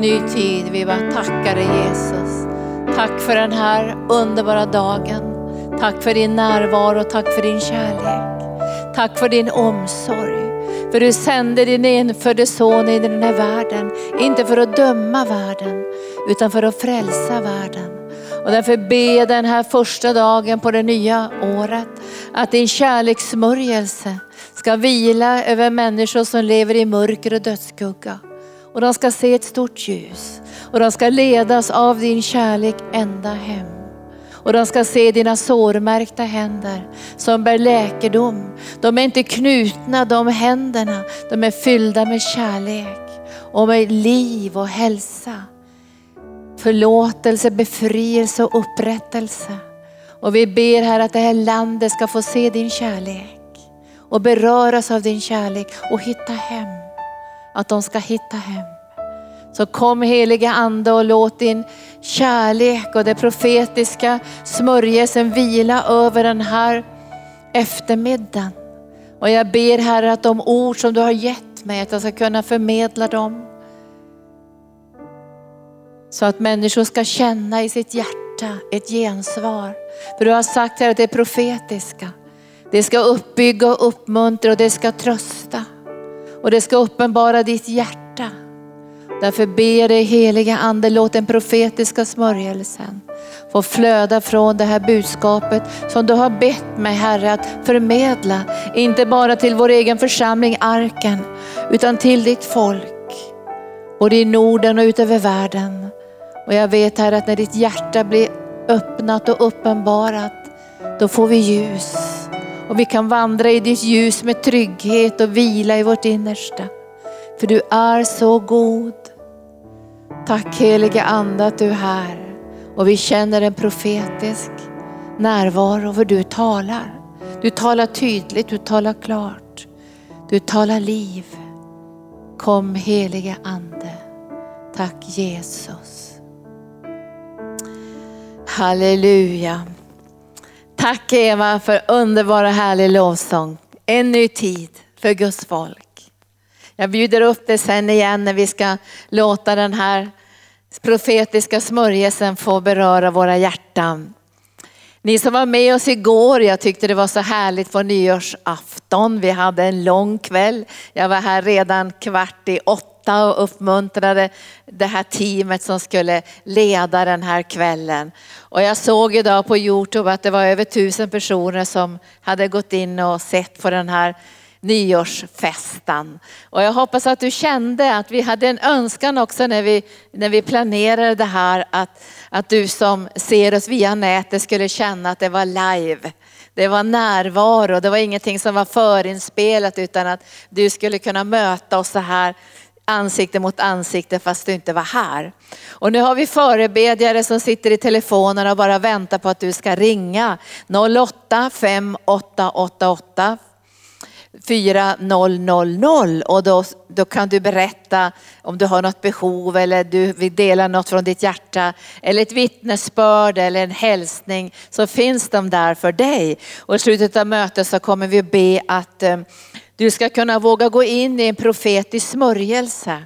en ny tid. Vi bara tackar dig Jesus. Tack för den här underbara dagen. Tack för din närvaro, tack för din kärlek. Tack för din omsorg. För du sände din enfödde son in i den här världen, inte för att döma världen, utan för att frälsa världen. Och därför ber jag den här första dagen på det nya året, att din kärlekssmörjelse ska vila över människor som lever i mörker och dödsskugga. Och de ska se ett stort ljus. Och de ska ledas av din kärlek ända hem. Och de ska se dina sårmärkta händer som bär läkedom. De är inte knutna de händerna, de är fyllda med kärlek och med liv och hälsa. Förlåtelse, befrielse och upprättelse. Och vi ber här att det här landet ska få se din kärlek och beröras av din kärlek och hitta hem. Att de ska hitta hem. Så kom heliga ande och låt din kärlek och det profetiska smörjelsen vila över den här eftermiddagen. Och jag ber Herre att de ord som du har gett mig, att jag ska kunna förmedla dem. Så att människor ska känna i sitt hjärta ett gensvar. För du har sagt här att det är profetiska. Det ska uppbygga och uppmuntra och det ska trösta. Och det ska uppenbara ditt hjärta. Därför ber dig heliga ande, låt den profetiska smörjelsen få flöda från det här budskapet som du har bett mig Herre att förmedla. Inte bara till vår egen församling Arken, utan till ditt folk. Både i Norden och utöver världen. Och jag vet Herre att när ditt hjärta blir öppnat och uppenbarat, då får vi ljus. Och vi kan vandra i ditt ljus med trygghet och vila i vårt innersta. För du är så god. Tack heliga Ande att du är här. Och vi känner en profetisk närvaro för du talar. Du talar tydligt, du talar klart. Du talar liv. Kom heliga Ande. Tack Jesus. Halleluja. Tack Eva för underbara härlig lovsång. En ny tid för Guds folk. Jag bjuder upp dig sen igen när vi ska låta den här profetiska smörjelsen få beröra våra hjärtan. Ni som var med oss igår, jag tyckte det var så härligt på nyårsafton. Vi hade en lång kväll. Jag var här redan kvart i åtta och uppmuntrade det här teamet som skulle leda den här kvällen. Och jag såg idag på Youtube att det var över tusen personer som hade gått in och sett på den här nyårsfesten. Och jag hoppas att du kände att vi hade en önskan också när vi, när vi planerade det här att, att du som ser oss via nätet skulle känna att det var live. Det var närvaro, det var ingenting som var förinspelat utan att du skulle kunna möta oss så här ansikte mot ansikte fast du inte var här. Och nu har vi förebedjare som sitter i telefonen och bara väntar på att du ska ringa 08 5888 4000 och då, då kan du berätta om du har något behov eller du vill dela något från ditt hjärta eller ett vittnesbörd eller en hälsning så finns de där för dig. Och i slutet av mötet så kommer vi be att eh, du ska kunna våga gå in i en profetisk smörjelse.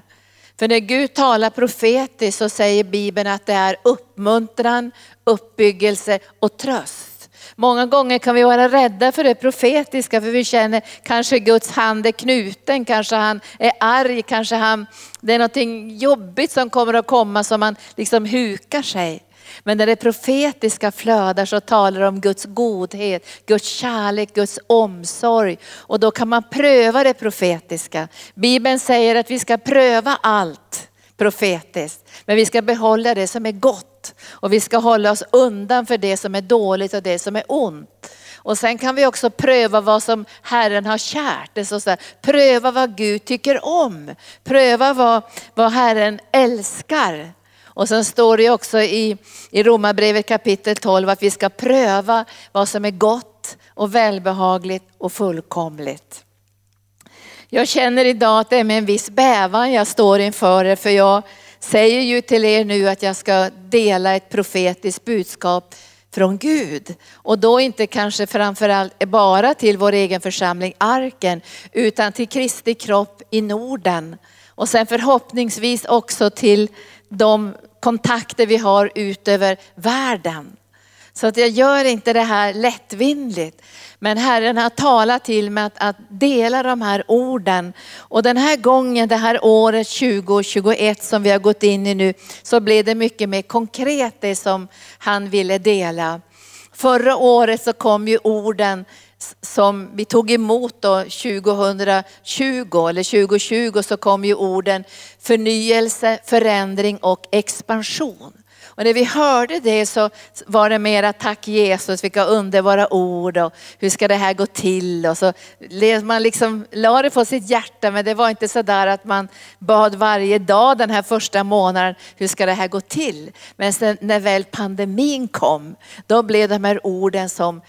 För när Gud talar profetiskt så säger Bibeln att det är uppmuntran, uppbyggelse och tröst. Många gånger kan vi vara rädda för det profetiska för vi känner kanske Guds hand är knuten, kanske han är arg, kanske han, det är någonting jobbigt som kommer att komma som man liksom hukar sig. Men när det profetiska flödar så talar det om Guds godhet, Guds kärlek, Guds omsorg. Och då kan man pröva det profetiska. Bibeln säger att vi ska pröva allt profetiskt. Men vi ska behålla det som är gott och vi ska hålla oss undan för det som är dåligt och det som är ont. Och sen kan vi också pröva vad som Herren har kärt. Det så här, pröva vad Gud tycker om. Pröva vad, vad Herren älskar. Och sen står det också i, i Romarbrevet kapitel 12 att vi ska pröva vad som är gott och välbehagligt och fullkomligt. Jag känner idag att det är med en viss bävan jag står inför er för jag säger ju till er nu att jag ska dela ett profetiskt budskap från Gud. Och då inte kanske framförallt bara till vår egen församling Arken utan till Kristi kropp i Norden Och sen förhoppningsvis också till de kontakter vi har ut över världen. Så att jag gör inte det här lättvindigt. Men Herren har talat till mig att, att, dela de här orden. Och den här gången, det här året 2021 som vi har gått in i nu, så blev det mycket mer konkret det som han ville dela. Förra året så kom ju orden som vi tog emot då 2020 eller 2020 så kom ju orden förnyelse, förändring och expansion. Och när vi hörde det så var det mera tack Jesus, vilka underbara ord och hur ska det här gå till? Och så man liksom la det på sitt hjärta men det var inte så där att man bad varje dag den här första månaden, hur ska det här gå till? Men sen när väl pandemin kom, då blev de här orden som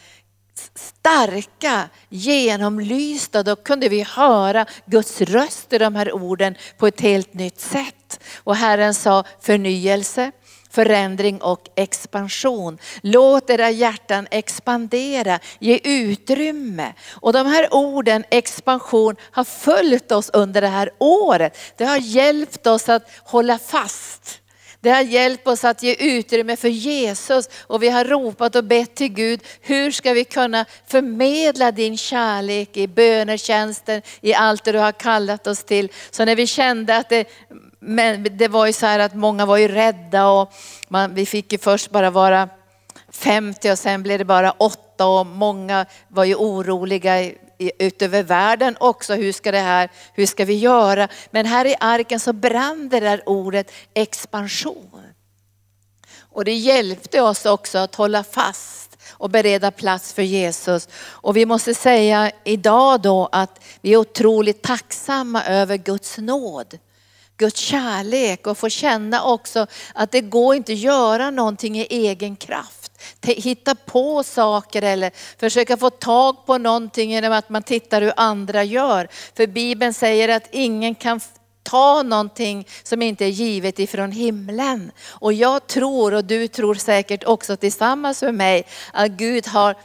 starka, genomlysta. Då kunde vi höra Guds röst i de här orden på ett helt nytt sätt. Och Herren sa förnyelse, förändring och expansion. Låt era hjärtan expandera, ge utrymme. Och de här orden expansion har följt oss under det här året. Det har hjälpt oss att hålla fast. Det har hjälpt oss att ge utrymme för Jesus och vi har ropat och bett till Gud, hur ska vi kunna förmedla din kärlek i bönetjänsten, i allt det du har kallat oss till. Så när vi kände att det, men det var ju så här att många var ju rädda och man, vi fick ju först bara vara 50 och sen blev det bara 8 och många var ju oroliga utöver världen också. Hur ska det här, hur ska vi göra? Men här i arken så brann det där ordet expansion. Och det hjälpte oss också att hålla fast och bereda plats för Jesus. Och vi måste säga idag då att vi är otroligt tacksamma över Guds nåd. Guds kärlek och få känna också att det går inte att göra någonting i egen kraft. Hitta på saker eller försöka få tag på någonting genom att man tittar hur andra gör. För Bibeln säger att ingen kan ta någonting som inte är givet ifrån himlen. Och jag tror, och du tror säkert också tillsammans med mig, att Gud har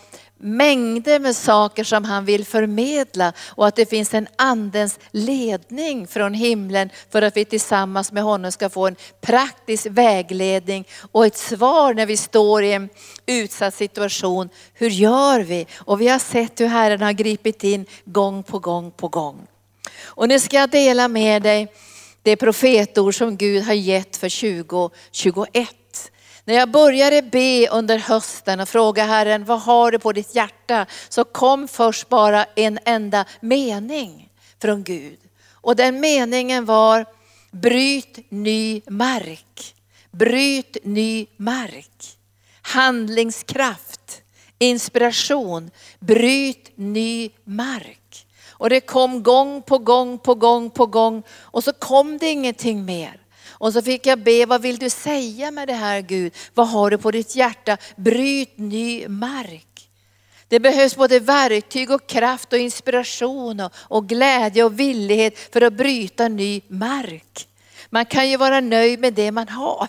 mängder med saker som han vill förmedla och att det finns en andens ledning från himlen för att vi tillsammans med honom ska få en praktisk vägledning och ett svar när vi står i en utsatt situation. Hur gör vi? Och vi har sett hur Herren har gripit in gång på gång på gång. Och nu ska jag dela med dig det profetord som Gud har gett för 2021. När jag började be under hösten och fråga Herren, vad har du på ditt hjärta? Så kom först bara en enda mening från Gud. Och den meningen var, bryt ny mark. Bryt ny mark. Handlingskraft, inspiration, bryt ny mark. Och det kom gång på gång på gång på gång och så kom det ingenting mer. Och så fick jag be, vad vill du säga med det här Gud? Vad har du på ditt hjärta? Bryt ny mark. Det behövs både verktyg och kraft och inspiration och, och glädje och villighet för att bryta ny mark. Man kan ju vara nöjd med det man har.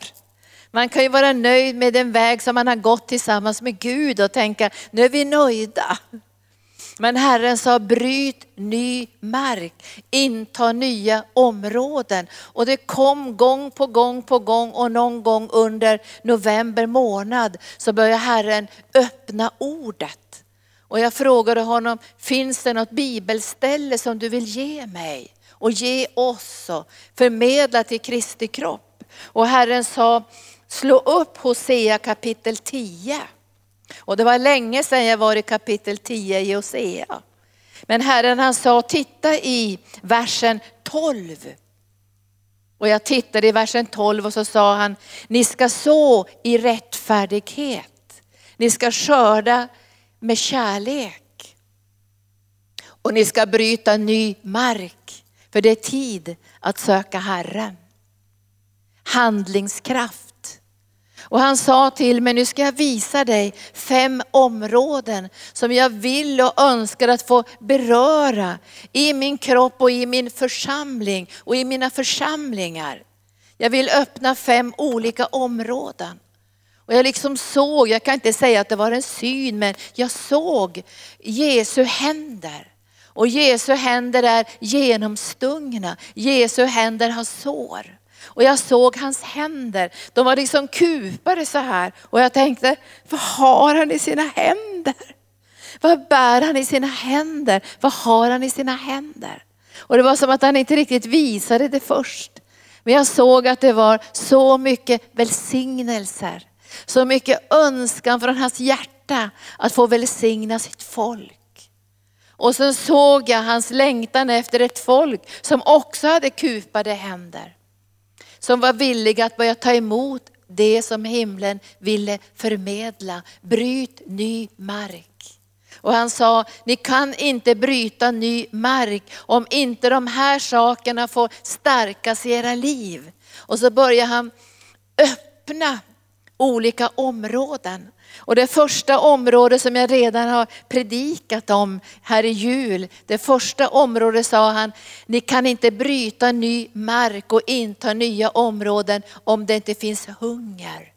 Man kan ju vara nöjd med den väg som man har gått tillsammans med Gud och tänka, nu är vi nöjda. Men Herren sa bryt ny mark, inta nya områden. Och det kom gång på gång på gång och någon gång under november månad så började Herren öppna ordet. Och jag frågade honom, finns det något bibelställe som du vill ge mig? Och ge oss och förmedla till Kristi kropp. Och Herren sa, slå upp Hosea kapitel 10. Och det var länge sedan jag var i kapitel 10 i Hosea. Men Herren han sa, titta i versen 12. Och jag tittade i versen 12 och så sa han, ni ska så i rättfärdighet. Ni ska skörda med kärlek. Och ni ska bryta ny mark. För det är tid att söka Herren. Handlingskraft och han sa till mig, nu ska jag visa dig fem områden som jag vill och önskar att få beröra i min kropp och i min församling och i mina församlingar. Jag vill öppna fem olika områden. Och jag liksom såg, jag kan inte säga att det var en syn, men jag såg Jesu händer. Och Jesu händer är genomstungna. Jesu händer har sår. Och jag såg hans händer, de var liksom kupade så här. Och jag tänkte, vad har han i sina händer? Vad bär han i sina händer? Vad har han i sina händer? Och det var som att han inte riktigt visade det först. Men jag såg att det var så mycket välsignelser. Så mycket önskan från hans hjärta att få välsigna sitt folk. Och sen såg jag hans längtan efter ett folk som också hade kupade händer. Som var villiga att börja ta emot det som himlen ville förmedla. Bryt ny mark. Och han sa, ni kan inte bryta ny mark om inte de här sakerna får stärkas i era liv. Och så börjar han öppna olika områden. Och det första området som jag redan har predikat om här i jul, det första området sa han, ni kan inte bryta ny mark och inta nya områden om det inte finns hunger.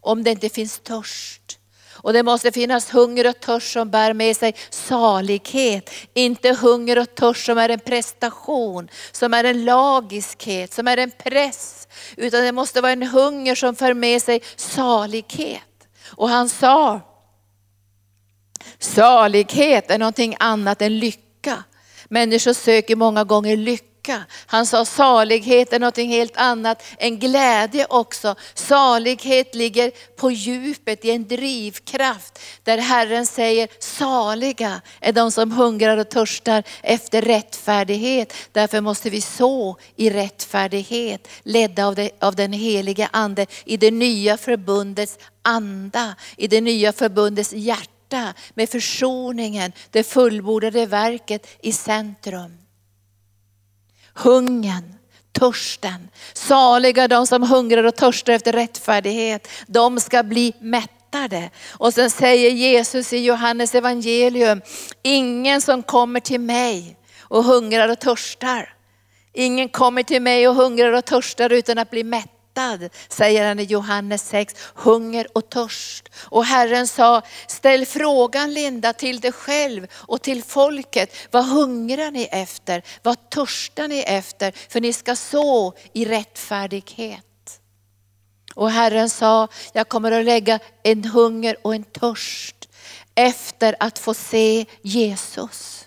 Om det inte finns törst. Och det måste finnas hunger och törst som bär med sig salighet. Inte hunger och törst som är en prestation, som är en lagiskhet, som är en press. Utan det måste vara en hunger som för med sig salighet. Och han sa, salighet är någonting annat än lycka. Människor söker många gånger lycka lycka. Han sa salighet är någonting helt annat än glädje också. Salighet ligger på djupet i en drivkraft där Herren säger saliga är de som hungrar och törstar efter rättfärdighet. Därför måste vi så i rättfärdighet, ledda av, det, av den helige ande i det nya förbundets anda, i det nya förbundets hjärta med försoningen, det fullbordade verket i centrum hungern, törsten. Saliga de som hungrar och törstar efter rättfärdighet, de ska bli mättade. Och sen säger Jesus i Johannes evangelium, ingen som kommer till mig och hungrar och törstar. Ingen kommer till mig och hungrar och törstar utan att bli mätt mättad, säger han i Johannes 6, hunger och törst. Och Herren sa, ställ frågan Linda till dig själv och till folket, vad hungrar ni efter? Vad törstar ni efter? För ni ska så i rättfärdighet. Och Herren sa, jag kommer att lägga en hunger och en törst efter att få se Jesus.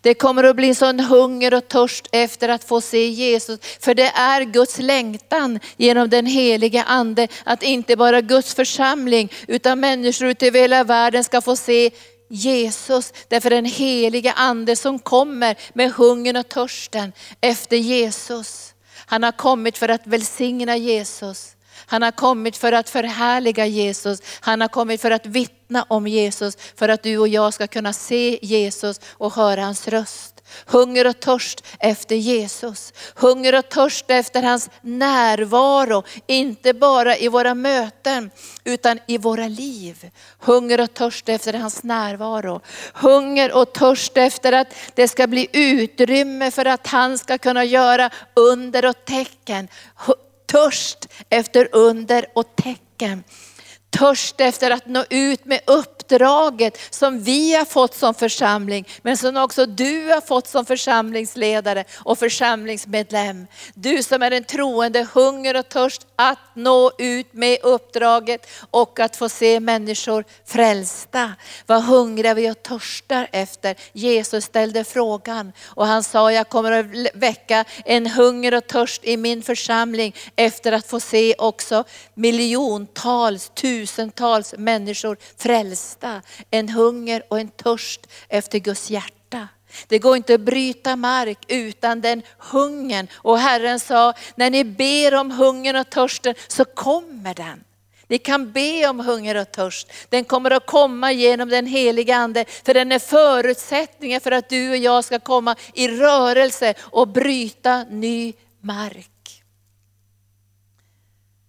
Det kommer att bli en sån hunger och törst efter att få se Jesus. För det är Guds längtan genom den helige ande att inte bara Guds församling utan människor ute i hela världen ska få se Jesus, därför den helige ande som kommer med hungern och törsten efter Jesus. Han har kommit för att välsigna Jesus. Han har kommit för att förhärliga Jesus. Han har kommit för att vittna om Jesus, för att du och jag ska kunna se Jesus och höra hans röst. Hunger och törst efter Jesus. Hunger och törst efter hans närvaro, inte bara i våra möten utan i våra liv. Hunger och törst efter hans närvaro. Hunger och törst efter att det ska bli utrymme för att han ska kunna göra under och tecken törst efter under och tecken. Törst efter att nå ut med uppdraget som vi har fått som församling, men som också du har fått som församlingsledare och församlingsmedlem. Du som är en troende, hunger och törst att nå ut med uppdraget och att få se människor frälsta. Vad hungrar vi och törstar efter? Jesus ställde frågan och han sa, jag kommer att väcka en hunger och törst i min församling efter att få se också miljontals, tusentals tusentals människor frälsta. En hunger och en törst efter Guds hjärta. Det går inte att bryta mark utan den hungern. Och Herren sa, när ni ber om hungern och törsten så kommer den. Ni kan be om hunger och törst. Den kommer att komma genom den heliga Ande, för den är förutsättningen för att du och jag ska komma i rörelse och bryta ny mark.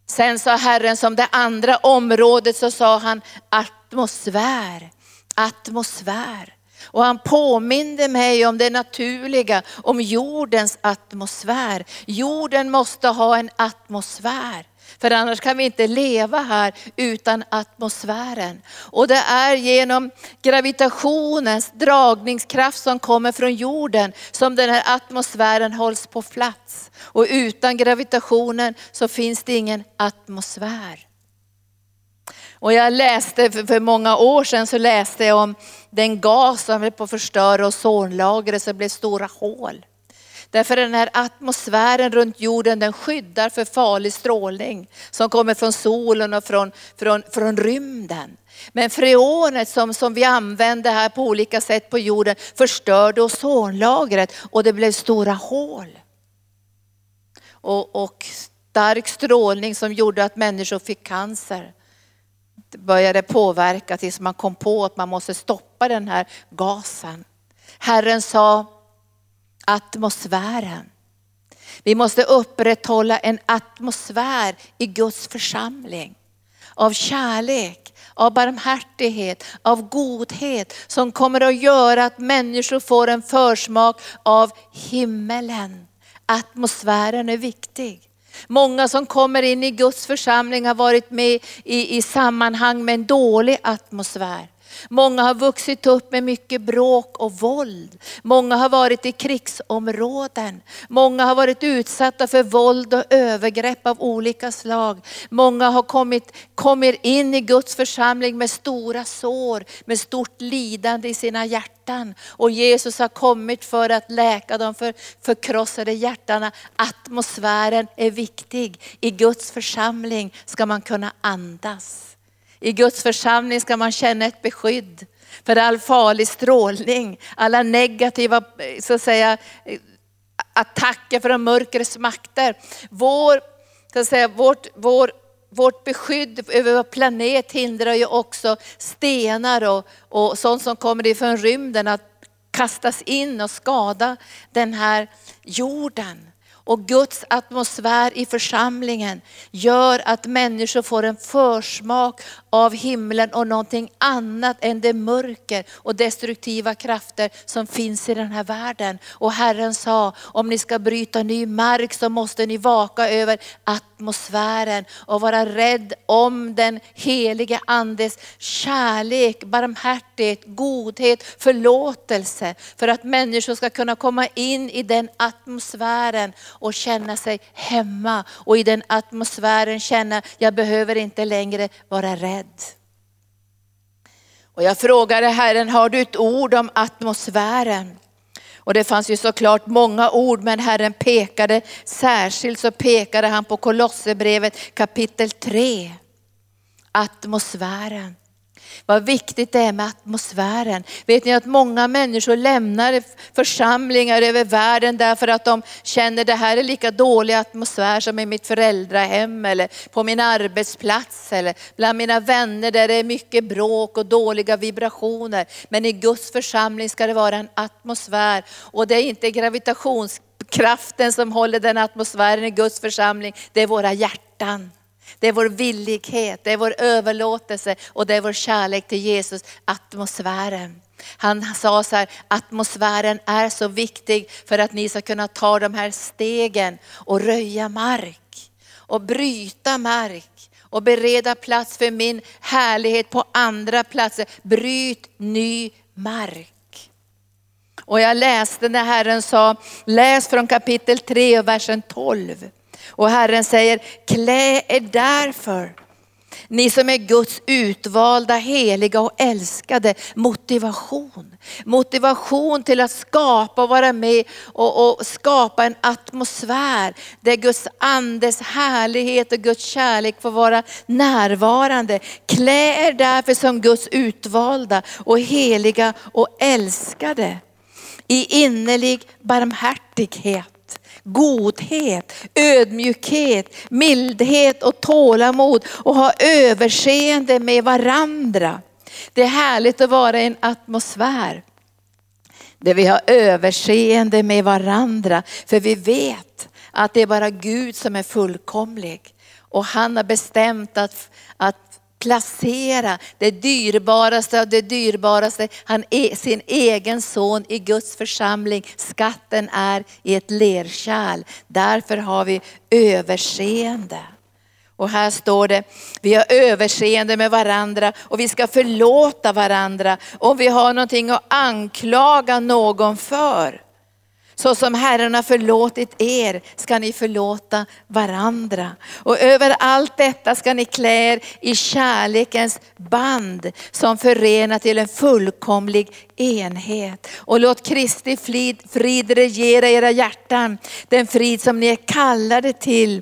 Sen sa Herren som det andra området så sa han atmosfär, atmosfär. Och han påminde mig om det naturliga, om jordens atmosfär. Jorden måste ha en atmosfär. För annars kan vi inte leva här utan atmosfären. Och det är genom gravitationens dragningskraft som kommer från jorden som den här atmosfären hålls på plats. Och utan gravitationen så finns det ingen atmosfär. Och jag läste för många år sedan så läste jag om den gas som höll på att förstöra ozonlagret så det blev stora hål. Därför den här atmosfären runt jorden den skyddar för farlig strålning som kommer från solen och från, från, från rymden. Men freonet som, som vi använder här på olika sätt på jorden förstörde ozonlagret och det blev stora hål. Och, och stark strålning som gjorde att människor fick cancer. Det började påverka tills man kom på att man måste stoppa den här gasen. Herren sa, atmosfären. Vi måste upprätthålla en atmosfär i Guds församling. Av kärlek, av barmhärtighet, av godhet som kommer att göra att människor får en försmak av himmelen. Atmosfären är viktig. Många som kommer in i Guds församling har varit med i, i sammanhang med en dålig atmosfär. Många har vuxit upp med mycket bråk och våld. Många har varit i krigsområden. Många har varit utsatta för våld och övergrepp av olika slag. Många har kommit, kommit in i Guds församling med stora sår, med stort lidande i sina hjärtan. Och Jesus har kommit för att läka de för, förkrossade hjärtana. Atmosfären är viktig. I Guds församling ska man kunna andas. I Guds församling ska man känna ett beskydd för all farlig strålning, alla negativa så att säga, attacker från mörkrets makter. Vår, så att säga, vårt, vår, vårt beskydd över vår planet hindrar ju också stenar och, och sånt som kommer ifrån rymden att kastas in och skada den här jorden. Och Guds atmosfär i församlingen gör att människor får en försmak av himlen och någonting annat än det mörker och destruktiva krafter som finns i den här världen. Och Herren sa, om ni ska bryta ny mark så måste ni vaka över att atmosfären och vara rädd om den helige andes kärlek, barmhärtighet, godhet, förlåtelse. För att människor ska kunna komma in i den atmosfären och känna sig hemma. Och i den atmosfären känna, jag behöver inte längre vara rädd. Och jag frågade Herren, har du ett ord om atmosfären? Och det fanns ju såklart många ord, men Herren pekade, särskilt så pekade han på Kolosserbrevet kapitel 3. Atmosfären. Vad viktigt det är med atmosfären. Vet ni att många människor lämnar församlingar över världen därför att de känner det här är lika dålig atmosfär som i mitt föräldrahem eller på min arbetsplats eller bland mina vänner där det är mycket bråk och dåliga vibrationer. Men i Guds församling ska det vara en atmosfär och det är inte gravitationskraften som håller den atmosfären i Guds församling, det är våra hjärtan. Det är vår villighet, det är vår överlåtelse och det är vår kärlek till Jesus, atmosfären. Han sa så här, atmosfären är så viktig för att ni ska kunna ta de här stegen och röja mark och bryta mark och bereda plats för min härlighet på andra platser. Bryt ny mark. Och jag läste när Herren sa, läs från kapitel 3 och versen 12. Och Herren säger, klä er därför, ni som är Guds utvalda, heliga och älskade, motivation. Motivation till att skapa och vara med och, och, skapa en atmosfär där Guds andes härlighet och Guds kärlek får vara närvarande. Klä er därför som Guds utvalda och heliga och älskade i innerlig barmhärtighet godhet, ödmjukhet, mildhet och tålamod och ha överseende med varandra. Det är härligt att vara i en atmosfär där vi har överseende med varandra. För vi vet att det är bara Gud som är fullkomlig. Och han har bestämt att, att placera det dyrbaraste av det dyrbaraste, han är sin egen son i Guds församling. Skatten är i ett lerkärl. Därför har vi överseende. Och här står det, vi har överseende med varandra och vi ska förlåta varandra om vi har någonting att anklaga någon för. Så som Herren har förlåtit er ska ni förlåta varandra. Och över allt detta ska ni klä er i kärlekens band som förenar till en fullkomlig enhet. Och låt Kristi frid, frid regera era hjärtan, den frid som ni är kallade till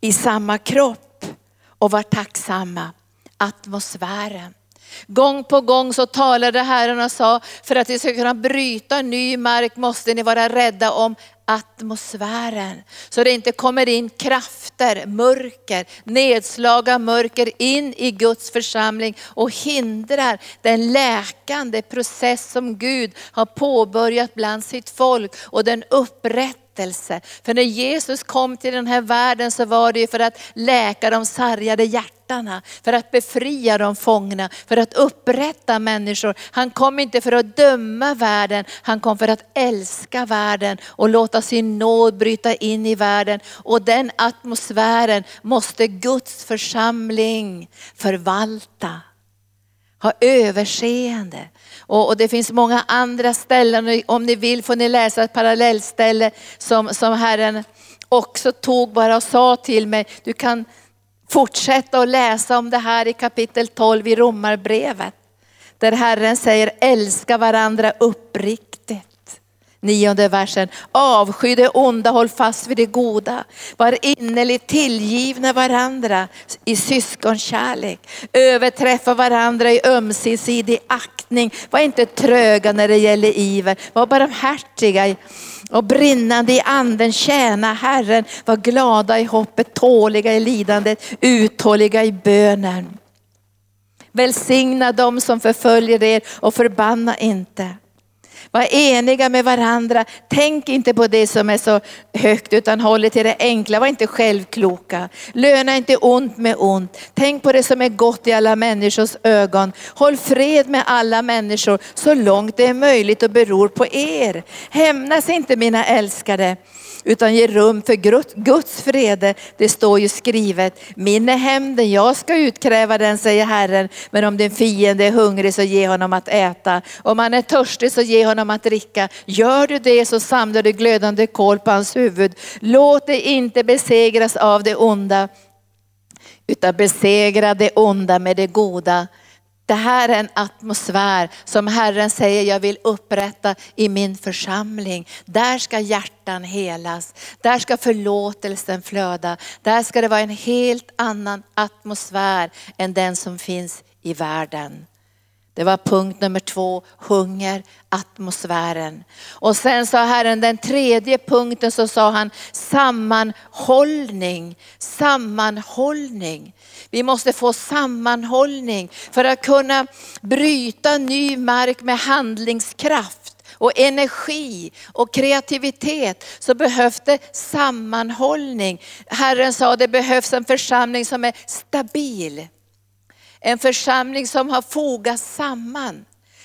i samma kropp. Och var tacksamma. Atmosfären. Gång på gång så talade Herren och sa, för att ni ska kunna bryta ny mark måste ni vara rädda om atmosfären. Så det inte kommer in krafter, mörker, nedslag av mörker in i Guds församling och hindrar den läkande process som Gud har påbörjat bland sitt folk och den upprättelse. För när Jesus kom till den här världen så var det ju för att läka de sargade hjärtan hjärtana, för att befria de fångna, för att upprätta människor. Han kom inte för att döma världen, han kom för att älska världen och låta sin nåd bryta in i världen. Och den atmosfären måste Guds församling förvalta. Ha överseende. Och, och, det finns många andra ställen, om ni vill får ni läsa ett parallellställe som, som Herren också tog bara och sa till mig, du kan fortsätta att läsa om det här i kapitel 12 i Romarbrevet. Där Herren säger älska varandra uppriktigt. Nionde versen. Avsky det onda, håll fast vid det goda. Var innerligt tillgivna varandra i syskonkärlek. Överträffa varandra i ömsesidig aktning. Var inte tröga när det gäller iver. Var barmhärtiga och brinnande i anden tjäna Herren. Var glada i hoppet, tåliga i lidandet, uthålliga i bönen. Välsigna dem som förföljer er och förbanna inte. Var eniga med varandra. Tänk inte på det som är så högt utan håll er till det enkla. Var inte självkloka. Löna inte ont med ont. Tänk på det som är gott i alla människors ögon. Håll fred med alla människor så långt det är möjligt och beror på er. Hämnas inte mina älskade utan ge rum för Guds frede. Det står ju skrivet, min är hämnden, jag ska utkräva den säger Herren. Men om din fiende är hungrig så ge honom att äta. Om han är törstig så ge honom att dricka. Gör du det så samlar du glödande kol på hans huvud. Låt dig inte besegras av det onda utan besegra det onda med det goda. Det här är en atmosfär som Herren säger jag vill upprätta i min församling. Där ska hjärtan helas, där ska förlåtelsen flöda. Där ska det vara en helt annan atmosfär än den som finns i världen. Det var punkt nummer två, hunger, atmosfären. Och sen sa Herren den tredje punkten så sa han sammanhållning, sammanhållning. Vi måste få sammanhållning för att kunna bryta ny mark med handlingskraft och energi och kreativitet så behövs det sammanhållning. Herren sa det behövs en församling som är stabil. En församling som har fogats samman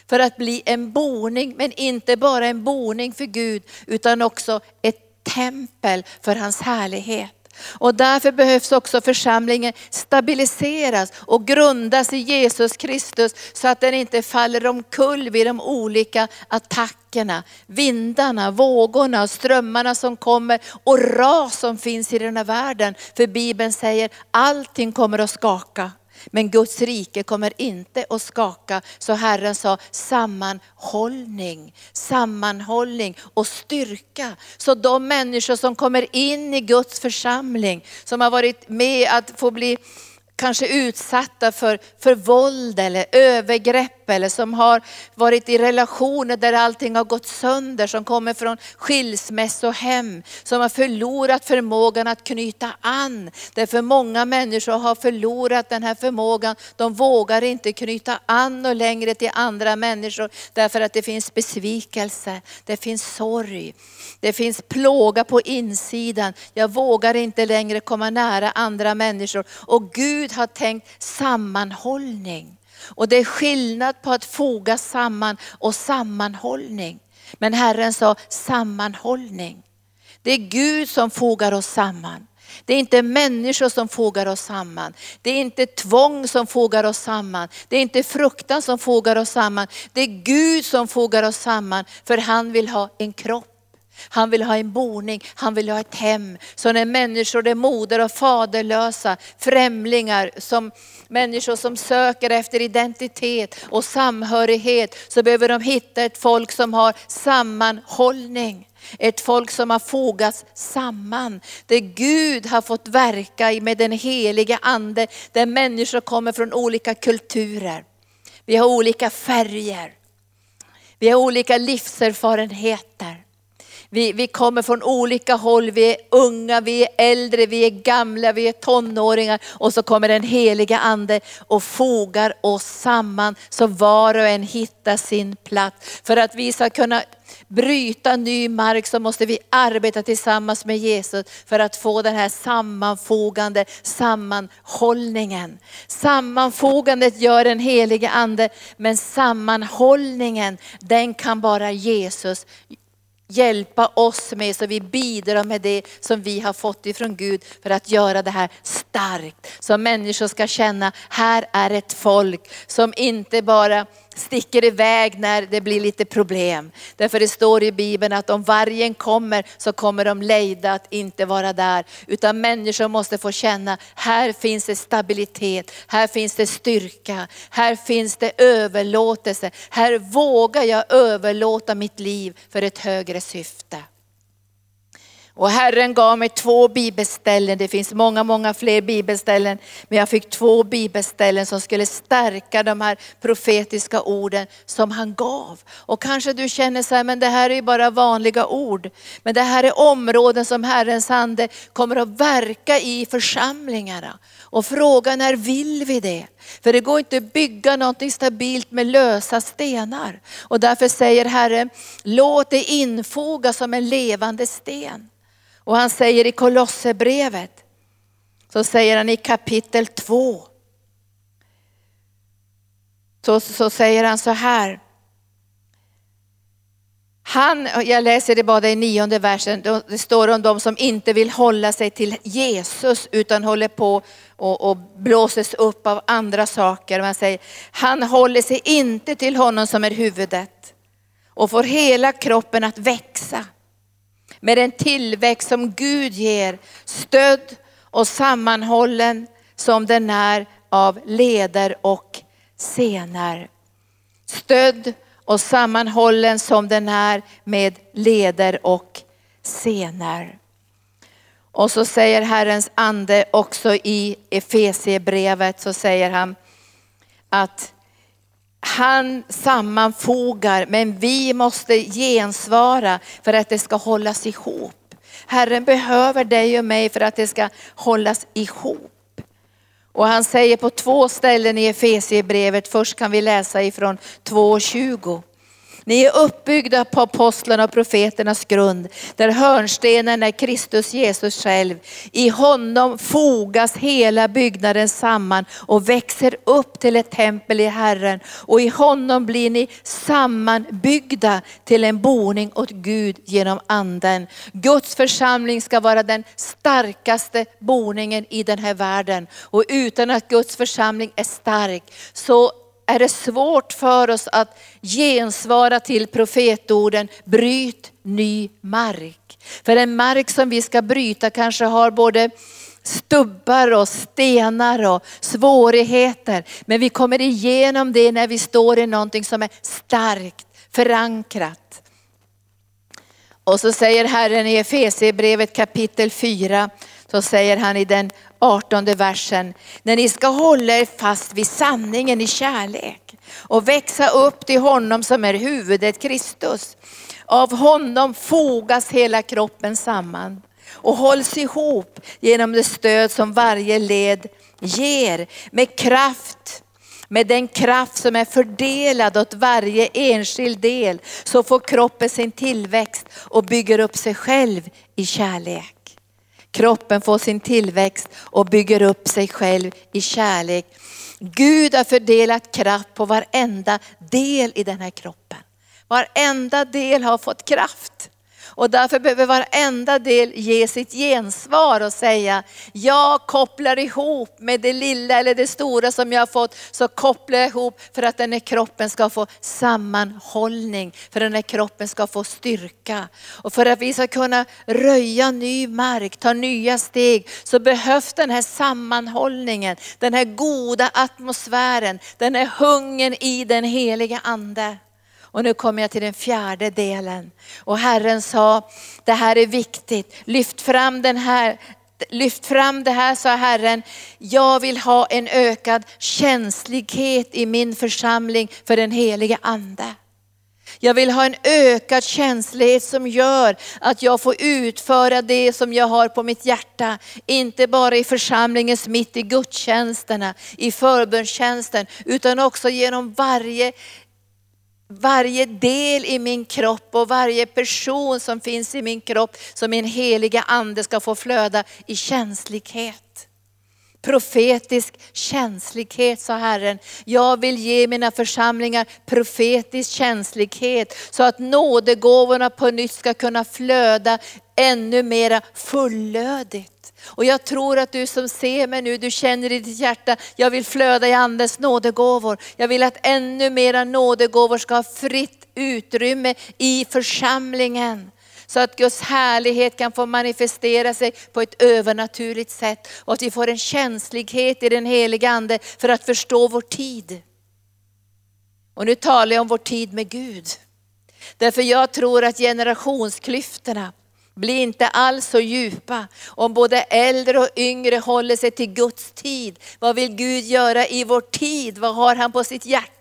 för att bli en boning, men inte bara en boning för Gud utan också ett tempel för hans härlighet. Och därför behövs också församlingen stabiliseras och grundas i Jesus Kristus så att den inte faller omkull vid de olika attackerna, vindarna, vågorna, strömmarna som kommer och ras som finns i den här världen. För Bibeln säger allting kommer att skaka. Men Guds rike kommer inte att skaka. Så Herren sa sammanhållning, sammanhållning och styrka. Så de människor som kommer in i Guds församling, som har varit med att få bli kanske utsatta för, för våld eller övergrepp eller som har varit i relationer där allting har gått sönder, som kommer från skilsmässohem, som har förlorat förmågan att knyta an. Därför många människor har förlorat den här förmågan. De vågar inte knyta an och längre till andra människor därför att det finns besvikelse, det finns sorg, det finns plåga på insidan. Jag vågar inte längre komma nära andra människor. Och Gud Gud har tänkt sammanhållning. Och det är skillnad på att foga samman och sammanhållning. Men Herren sa sammanhållning. Det är Gud som fogar oss samman. Det är inte människor som fogar oss samman. Det är inte tvång som fogar oss samman. Det är inte fruktan som fogar oss samman. Det är Gud som fogar oss samman för han vill ha en kropp. Han vill ha en boning, han vill ha ett hem. Så när människor är moder och faderlösa, främlingar, som människor som söker efter identitet och samhörighet, så behöver de hitta ett folk som har sammanhållning. Ett folk som har fogats samman. Där Gud har fått verka med den heliga ande. Där människor kommer från olika kulturer. Vi har olika färger. Vi har olika livserfarenheter. Vi, vi kommer från olika håll, vi är unga, vi är äldre, vi är gamla, vi är tonåringar. Och så kommer den heliga ande och fogar oss samman så var och en hittar sin plats. För att vi ska kunna bryta ny mark så måste vi arbeta tillsammans med Jesus för att få den här sammanfogande sammanhållningen. Sammanfogandet gör den helige ande, men sammanhållningen den kan bara Jesus hjälpa oss med så vi bidrar med det som vi har fått ifrån Gud för att göra det här starkt. Så människor ska känna, här är ett folk som inte bara sticker iväg när det blir lite problem. Därför det står i Bibeln att om vargen kommer så kommer de lejda att inte vara där. Utan människor måste få känna, här finns det stabilitet, här finns det styrka, här finns det överlåtelse. Här vågar jag överlåta mitt liv för ett högre syfte. Och Herren gav mig två bibelställen, det finns många, många fler bibelställen, men jag fick två bibelställen som skulle stärka de här profetiska orden som han gav. Och kanske du känner så här, men det här är ju bara vanliga ord. Men det här är områden som Herrens ande kommer att verka i församlingarna. Och frågan är, vill vi det? För det går inte att bygga någonting stabilt med lösa stenar. Och därför säger Herren, låt det infogas som en levande sten. Och han säger i Kolosserbrevet, så säger han i kapitel 2. Så, så säger han så här. Han, jag läser det bara i nionde versen, det står om de som inte vill hålla sig till Jesus utan håller på och, och blåses upp av andra saker. Man säger, han håller sig inte till honom som är huvudet och får hela kroppen att växa med den tillväxt som Gud ger, stödd och sammanhållen som den är av leder och senar. Stödd och sammanhållen som den är med leder och senar. Och så säger Herrens ande också i Efesiebrevet så säger han att han sammanfogar, men vi måste gensvara för att det ska hållas ihop. Herren behöver dig och mig för att det ska hållas ihop. Och han säger på två ställen i Efesiebrevet, först kan vi läsa ifrån 2.20. Ni är uppbyggda på apostlarna och profeternas grund, där hörnstenen är Kristus Jesus själv. I honom fogas hela byggnaden samman och växer upp till ett tempel i Herren. Och i honom blir ni sammanbyggda till en boning åt Gud genom anden. Guds församling ska vara den starkaste boningen i den här världen. Och utan att Guds församling är stark så är det svårt för oss att gensvara till profetorden, bryt ny mark. För en mark som vi ska bryta kanske har både stubbar och stenar och svårigheter. Men vi kommer igenom det när vi står i någonting som är starkt förankrat. Och så säger Herren i Efesierbrevet kapitel 4, så säger han i den 18 versen, när ni ska hålla er fast vid sanningen i kärlek och växa upp till honom som är huvudet Kristus. Av honom fogas hela kroppen samman och hålls ihop genom det stöd som varje led ger med kraft med den kraft som är fördelad åt varje enskild del så får kroppen sin tillväxt och bygger upp sig själv i kärlek. Kroppen får sin tillväxt och bygger upp sig själv i kärlek. Gud har fördelat kraft på varenda del i den här kroppen. Varenda del har fått kraft. Och därför behöver varenda del ge sitt gensvar och säga, jag kopplar ihop med det lilla eller det stora som jag har fått, så kopplar jag ihop för att den här kroppen ska få sammanhållning, för att den här kroppen ska få styrka. Och för att vi ska kunna röja ny mark, ta nya steg, så behövs den här sammanhållningen, den här goda atmosfären, den här hungern i den heliga Ande. Och nu kommer jag till den fjärde delen. Och Herren sa, det här är viktigt, lyft fram den här Lyft fram det här, sa Herren. Jag vill ha en ökad känslighet i min församling för den helige Ande. Jag vill ha en ökad känslighet som gör att jag får utföra det som jag har på mitt hjärta. Inte bara i församlingens mitt i gudstjänsterna, i förbönstjänsten, utan också genom varje varje del i min kropp och varje person som finns i min kropp som min heliga ande ska få flöda i känslighet. Profetisk känslighet sa Herren. Jag vill ge mina församlingar profetisk känslighet så att nådegåvorna på nytt ska kunna flöda ännu mera fullödigt. Och jag tror att du som ser mig nu, du känner i ditt hjärta, jag vill flöda i andens nådegåvor. Jag vill att ännu mera nådegåvor ska ha fritt utrymme i församlingen. Så att Guds härlighet kan få manifestera sig på ett övernaturligt sätt. Och att vi får en känslighet i den heliga Ande för att förstå vår tid. Och nu talar jag om vår tid med Gud. Därför jag tror att generationsklyftorna, blir inte alls så djupa. Om både äldre och yngre håller sig till Guds tid. Vad vill Gud göra i vår tid? Vad har han på sitt hjärta?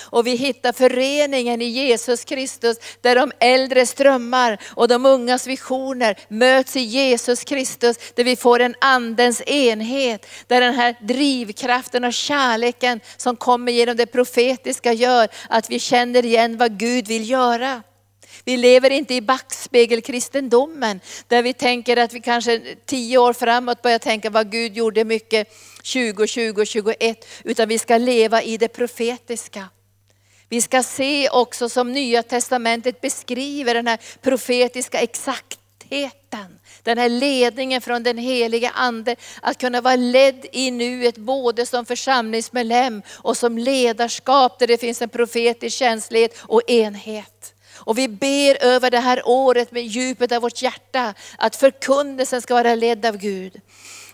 Och vi hittar föreningen i Jesus Kristus där de äldre strömmar och de ungas visioner möts i Jesus Kristus. Där vi får en andens enhet. Där den här drivkraften och kärleken som kommer genom det profetiska gör att vi känner igen vad Gud vill göra. Vi lever inte i backspegelkristendomen där vi tänker att vi kanske tio år framåt börjar tänka vad Gud gjorde mycket 20, 20, 21. Utan vi ska leva i det profetiska. Vi ska se också som Nya Testamentet beskriver den här profetiska exaktheten. Den här ledningen från den helige Ande, att kunna vara ledd i nuet både som församlingsmedlem och som ledarskap där det finns en profetisk känslighet och enhet. Och vi ber över det här året med djupet av vårt hjärta att förkunnelsen ska vara ledd av Gud.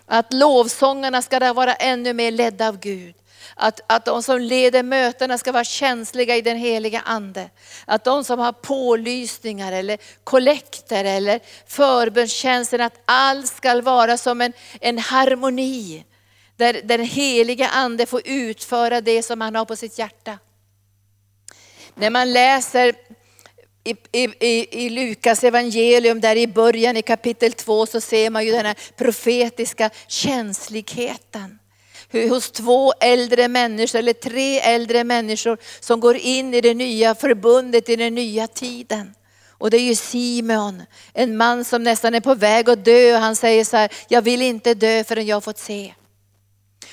Att lovsångarna ska vara ännu mer ledda av Gud. Att, att de som leder mötena ska vara känsliga i den heliga Ande. Att de som har pålysningar eller kollekter eller förbönstjänsten, att allt ska vara som en, en harmoni. Där den heliga Ande får utföra det som han har på sitt hjärta. När man läser i, i, i Lukas evangelium, där i början i kapitel 2 så ser man ju den här profetiska känsligheten. Hur hos två äldre människor, eller tre äldre människor som går in i det nya förbundet, i den nya tiden. Och det är ju Simeon, en man som nästan är på väg att dö och han säger så här, jag vill inte dö förrän jag har fått se.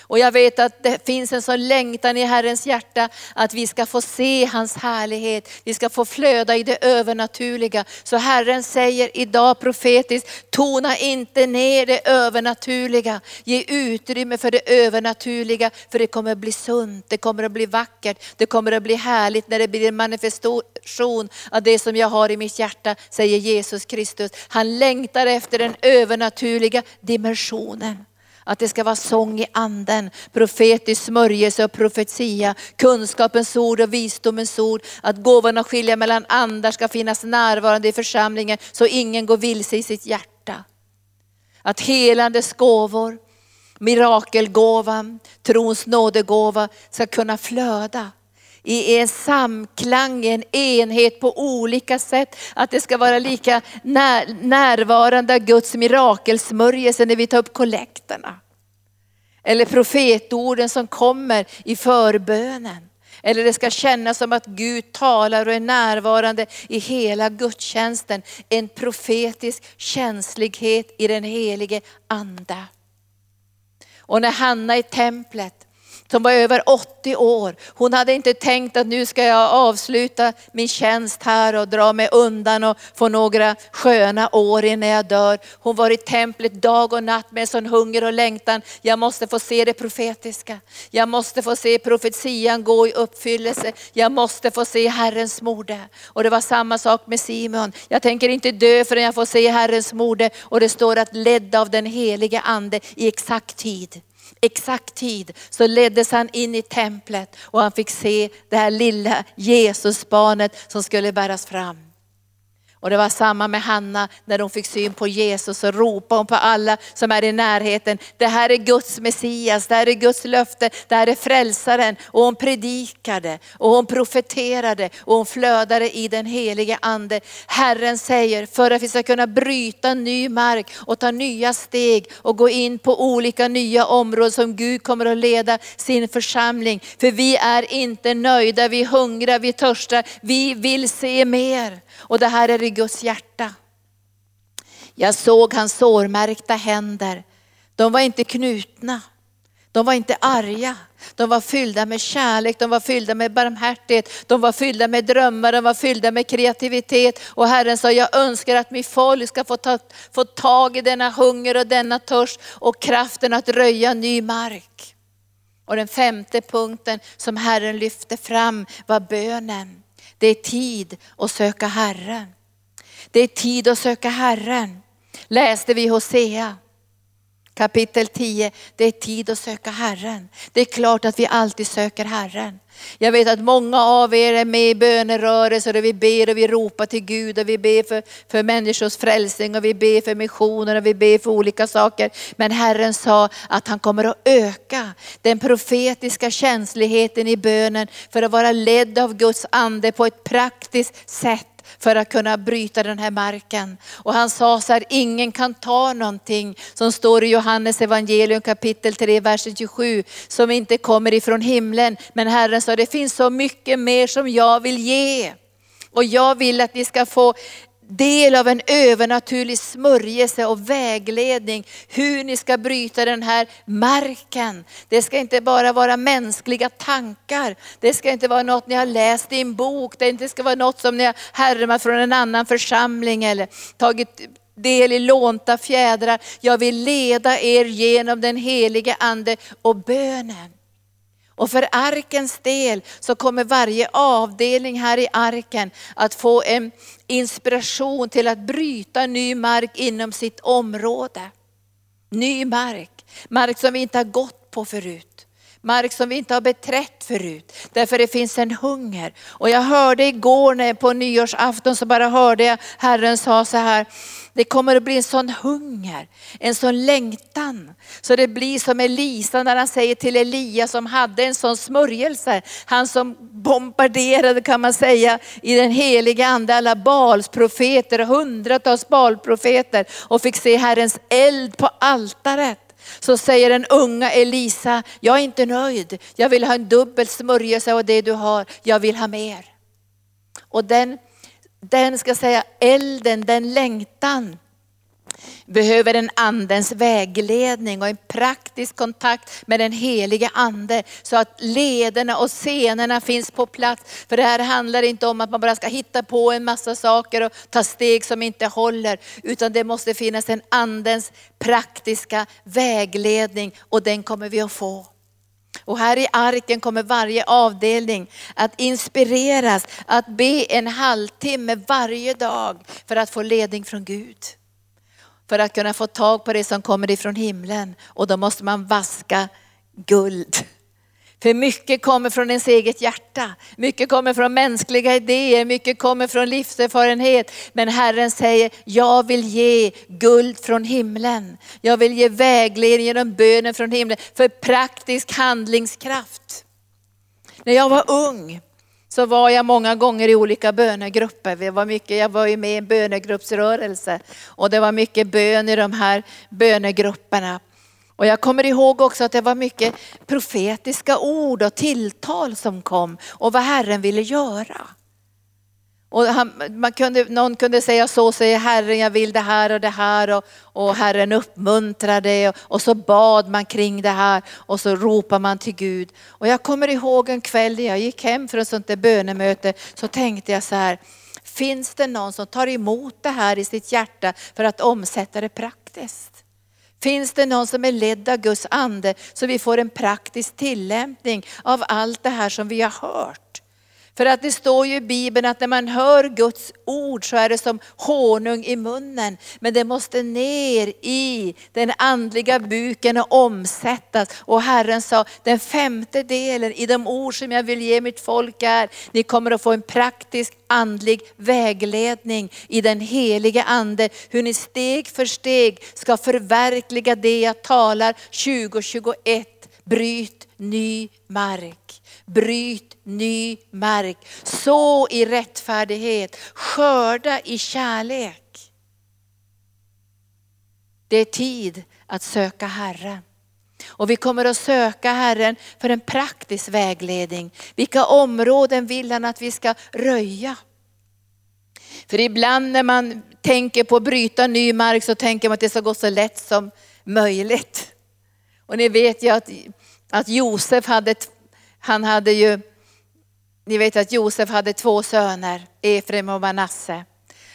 Och jag vet att det finns en sån längtan i Herrens hjärta att vi ska få se hans härlighet. Vi ska få flöda i det övernaturliga. Så Herren säger idag profetiskt, tona inte ner det övernaturliga. Ge utrymme för det övernaturliga för det kommer att bli sunt, det kommer att bli vackert, det kommer att bli härligt när det blir en manifestation av det som jag har i mitt hjärta, säger Jesus Kristus. Han längtar efter den övernaturliga dimensionen. Att det ska vara sång i anden, profetisk smörjelse och profetia, kunskapens ord och visdomens ord. Att gåvorna att skilja mellan andar ska finnas närvarande i församlingen så ingen går vilse i sitt hjärta. Att helandes gåvor, mirakelgåvan, trons nådegåva ska kunna flöda i en samklang, i en enhet på olika sätt. Att det ska vara lika när, närvarande av Guds mirakelsmörjelse när vi tar upp kollekterna. Eller profetorden som kommer i förbönen. Eller det ska kännas som att Gud talar och är närvarande i hela gudstjänsten. En profetisk känslighet i den helige Ande. Och när Hanna i templet som var över 80 år. Hon hade inte tänkt att nu ska jag avsluta min tjänst här och dra mig undan och få några sköna år innan jag dör. Hon var i templet dag och natt med sån hunger och längtan. Jag måste få se det profetiska. Jag måste få se profetian gå i uppfyllelse. Jag måste få se Herrens mode. Och det var samma sak med Simon. Jag tänker inte dö förrän jag får se Herrens mode. Och det står att ledd av den helige ande i exakt tid exakt tid så leddes han in i templet och han fick se det här lilla Jesusbarnet som skulle bäras fram. Och det var samma med Hanna när hon fick syn på Jesus och ropade hon på alla som är i närheten. Det här är Guds Messias, det här är Guds löfte, det här är frälsaren. Och hon predikade och hon profeterade och hon flödade i den helige ande. Herren säger, för att vi ska kunna bryta ny mark och ta nya steg och gå in på olika nya områden som Gud kommer att leda sin församling. För vi är inte nöjda, vi hungrar, vi törstar, vi vill se mer. Och det här är i Guds hjärta. Jag såg hans sårmärkta händer. De var inte knutna. De var inte arga. De var fyllda med kärlek, de var fyllda med barmhärtighet, de var fyllda med drömmar, de var fyllda med kreativitet. Och Herren sa, jag önskar att mitt folk ska få, ta, få tag i denna hunger och denna törst och kraften att röja ny mark. Och den femte punkten som Herren lyfte fram var bönen. Det är tid att söka Herren. Det är tid att söka Herren. Läste vi Hosea kapitel 10. Det är tid att söka Herren. Det är klart att vi alltid söker Herren. Jag vet att många av er är med i bönerörelser och vi ber och vi ropar till Gud och vi ber för, för människors frälsning och vi ber för missioner och vi ber för olika saker. Men Herren sa att han kommer att öka den profetiska känsligheten i bönen för att vara ledd av Guds ande på ett praktiskt sätt för att kunna bryta den här marken. Och han sa så här, ingen kan ta någonting som står i Johannes evangelium kapitel 3, vers 27, som inte kommer ifrån himlen. Men Herren sa, det finns så mycket mer som jag vill ge. Och jag vill att ni ska få del av en övernaturlig smörjelse och vägledning hur ni ska bryta den här marken. Det ska inte bara vara mänskliga tankar. Det ska inte vara något ni har läst i en bok. Det inte ska vara något som ni har härmat från en annan församling eller tagit del i lånta fjädrar. Jag vill leda er genom den helige ande och bönen. Och för arkens del så kommer varje avdelning här i arken att få en inspiration till att bryta ny mark inom sitt område. Ny mark, mark som vi inte har gått på förut. Mark som vi inte har beträtt förut. Därför det finns en hunger. Och jag hörde igår när på nyårsafton så bara hörde jag Herren sa så här, det kommer att bli en sån hunger, en sån längtan. Så det blir som Elisa när han säger till Elia som hade en sån smörjelse. Han som bombarderade kan man säga i den heliga ande alla Balsprofeter, hundratals Balprofeter och fick se Herrens eld på altaret. Så säger den unga Elisa, jag är inte nöjd. Jag vill ha en dubbel smörjelse av det du har. Jag vill ha mer. Och den den ska säga elden, den längtan behöver en andens vägledning och en praktisk kontakt med den helige ande så att lederna och scenerna finns på plats. För det här handlar inte om att man bara ska hitta på en massa saker och ta steg som inte håller, utan det måste finnas en andens praktiska vägledning och den kommer vi att få. Och här i arken kommer varje avdelning att inspireras att be en halvtimme varje dag för att få ledning från Gud. För att kunna få tag på det som kommer ifrån himlen. Och då måste man vaska guld. För mycket kommer från ens eget hjärta. Mycket kommer från mänskliga idéer, mycket kommer från livserfarenhet. Men Herren säger, jag vill ge guld från himlen. Jag vill ge vägledning genom bönen från himlen för praktisk handlingskraft. När jag var ung så var jag många gånger i olika bönegrupper. Vi var mycket, jag var ju med i en bönegruppsrörelse och det var mycket bön i de här bönegrupperna. Och jag kommer ihåg också att det var mycket profetiska ord och tilltal som kom och vad Herren ville göra. Och han, man kunde, någon kunde säga så säger Herren, jag vill det här och det här. Och, och Herren uppmuntrade och, och så bad man kring det här och så ropar man till Gud. Och jag kommer ihåg en kväll när jag gick hem från ett sånt där bönemöte så tänkte jag så här, finns det någon som tar emot det här i sitt hjärta för att omsätta det praktiskt? Finns det någon som är ledd av Guds ande så vi får en praktisk tillämpning av allt det här som vi har hört? För att det står ju i Bibeln att när man hör Guds ord så är det som honung i munnen. Men det måste ner i den andliga buken och omsättas. Och Herren sa, den femte delen i de ord som jag vill ge mitt folk är, ni kommer att få en praktisk andlig vägledning i den helige ande. Hur ni steg för steg ska förverkliga det jag talar 2021. Bryt ny mark. Bryt ny mark. Så i rättfärdighet. Skörda i kärlek. Det är tid att söka Herren. Och vi kommer att söka Herren för en praktisk vägledning. Vilka områden vill han att vi ska röja? För ibland när man tänker på att bryta ny mark så tänker man att det ska gå så lätt som möjligt. Och ni vet ju att, att Josef hade, han hade ju, ni vet att Josef hade två söner, Efraim och Manasse.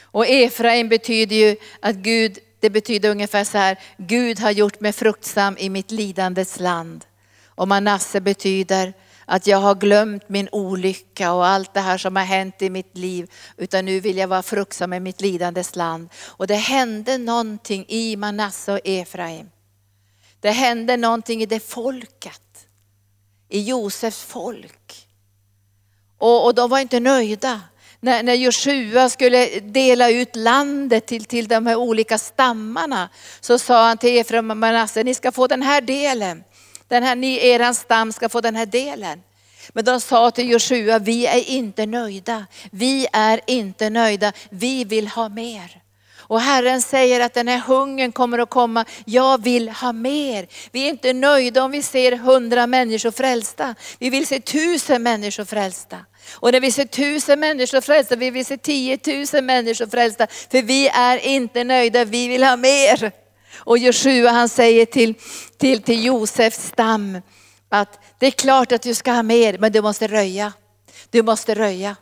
Och Efraim betyder ju att Gud, det betyder ungefär så här, Gud har gjort mig fruktsam i mitt lidandes land. Och Manasse betyder att jag har glömt min olycka och allt det här som har hänt i mitt liv. Utan nu vill jag vara fruktsam i mitt lidandes land. Och det hände någonting i Manasse och Efraim. Det hände någonting i det folket, i Josefs folk. Och, och de var inte nöjda. När, när Joshua skulle dela ut landet till, till de här olika stammarna så sa han till Efraim och Manasse, ni ska få den här delen. Den här, ni, eran stam ska få den här delen. Men de sa till Joshua, vi är inte nöjda. Vi är inte nöjda, vi vill ha mer. Och Herren säger att den här hungern kommer att komma. Jag vill ha mer. Vi är inte nöjda om vi ser hundra människor frälsta. Vi vill se tusen människor frälsta. Och när vi ser tusen människor frälsta, vi vill se tiotusen människor frälsta. För vi är inte nöjda, vi vill ha mer. Och Joshua han säger till, till, till Josefs stam att det är klart att du ska ha mer, men du måste röja. Du måste röja.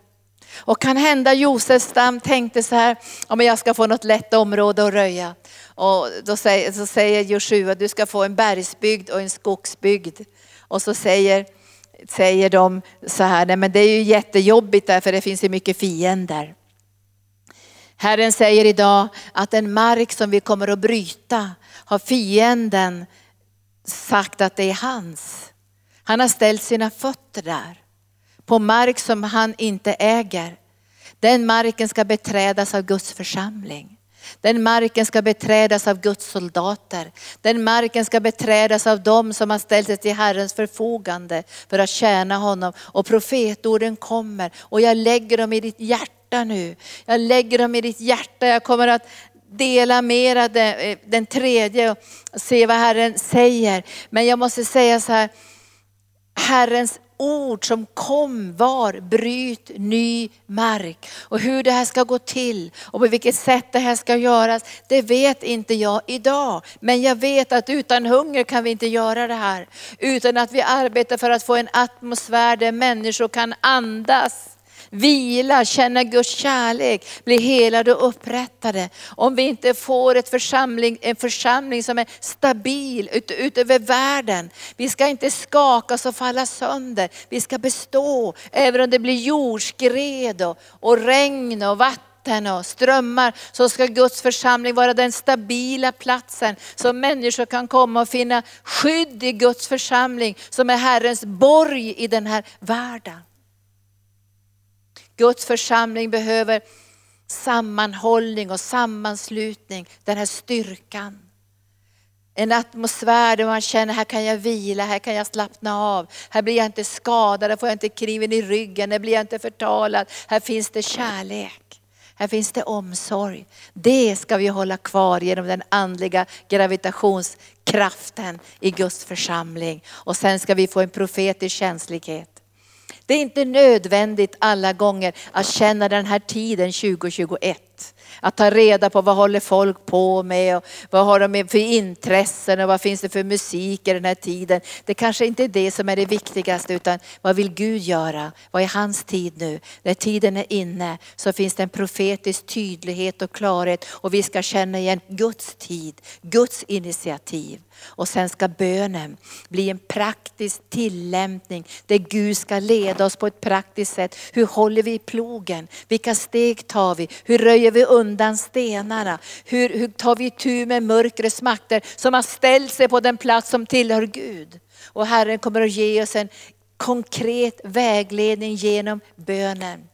Och kan hända Josefs stam tänkte så här, om jag ska få något lätt område att röja. Och då säger, så säger Joshua, du ska få en bergsbygd och en skogsbygd. Och så säger, säger de så här, nej men det är ju jättejobbigt där för det finns ju mycket fiender. Herren säger idag att den mark som vi kommer att bryta har fienden sagt att det är hans. Han har ställt sina fötter där på mark som han inte äger. Den marken ska beträdas av Guds församling. Den marken ska beträdas av Guds soldater. Den marken ska beträdas av dem som har ställt sig till Herrens förfogande för att tjäna honom. Och profetorden kommer och jag lägger dem i ditt hjärta nu. Jag lägger dem i ditt hjärta. Jag kommer att dela mera eh, den, tredje och se vad Herren säger. Men jag måste säga så här, Herrens ord som kom var bryt ny mark. Och hur det här ska gå till och på vilket sätt det här ska göras, det vet inte jag idag. Men jag vet att utan hunger kan vi inte göra det här. Utan att vi arbetar för att få en atmosfär där människor kan andas vila, känna Guds kärlek, bli helade och upprättade. Om vi inte får ett församling, en församling som är stabil ut, utöver världen. Vi ska inte skakas och falla sönder. Vi ska bestå, även om det blir jordskred och, och regn och vatten och strömmar så ska Guds församling vara den stabila platsen som människor kan komma och finna skydd i Guds församling som är Herrens borg i den här världen. Guds församling behöver sammanhållning och sammanslutning, den här styrkan. En atmosfär där man känner, här kan jag vila, här kan jag slappna av. Här blir jag inte skadad, här får jag inte kniven i ryggen, här blir jag inte förtalad. Här finns det kärlek, här finns det omsorg. Det ska vi hålla kvar genom den andliga gravitationskraften i Guds församling. Och sen ska vi få en profetisk känslighet. Det är inte nödvändigt alla gånger att känna den här tiden 2021. Att ta reda på vad håller folk på med och vad har de för intressen och vad finns det för musik i den här tiden. Det kanske inte är det som är det viktigaste utan vad vill Gud göra? Vad är hans tid nu? När tiden är inne så finns det en profetisk tydlighet och klarhet och vi ska känna igen Guds tid, Guds initiativ. Och sen ska bönen bli en praktisk tillämpning där Gud ska leda oss på ett praktiskt sätt. Hur håller vi i plogen? Vilka steg tar vi? Hur röjer vi undan? Undan stenarna? Hur, hur tar vi tur med mörkrets makter som har ställt sig på den plats som tillhör Gud? Och Herren kommer att ge oss en konkret vägledning genom bönen.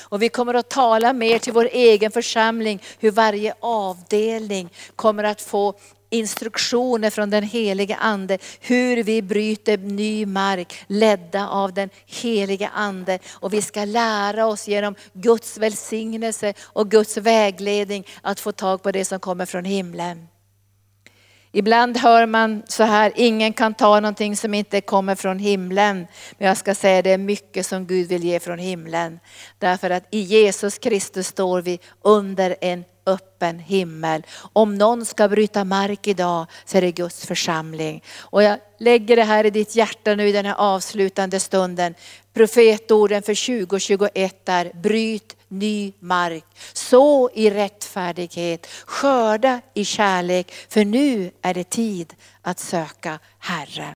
Och vi kommer att tala mer till vår egen församling hur varje avdelning kommer att få instruktioner från den helige ande hur vi bryter ny mark ledda av den helige ande. Och vi ska lära oss genom Guds välsignelse och Guds vägledning att få tag på det som kommer från himlen. Ibland hör man så här, ingen kan ta någonting som inte kommer från himlen. Men jag ska säga det är mycket som Gud vill ge från himlen. Därför att i Jesus Kristus står vi under en öppen himmel. Om någon ska bryta mark idag så är det Guds församling. Och jag lägger det här i ditt hjärta nu i den här avslutande stunden. Profetorden för 2021 är bryt ny mark. Så i rättfärdighet, skörda i kärlek. För nu är det tid att söka Herren.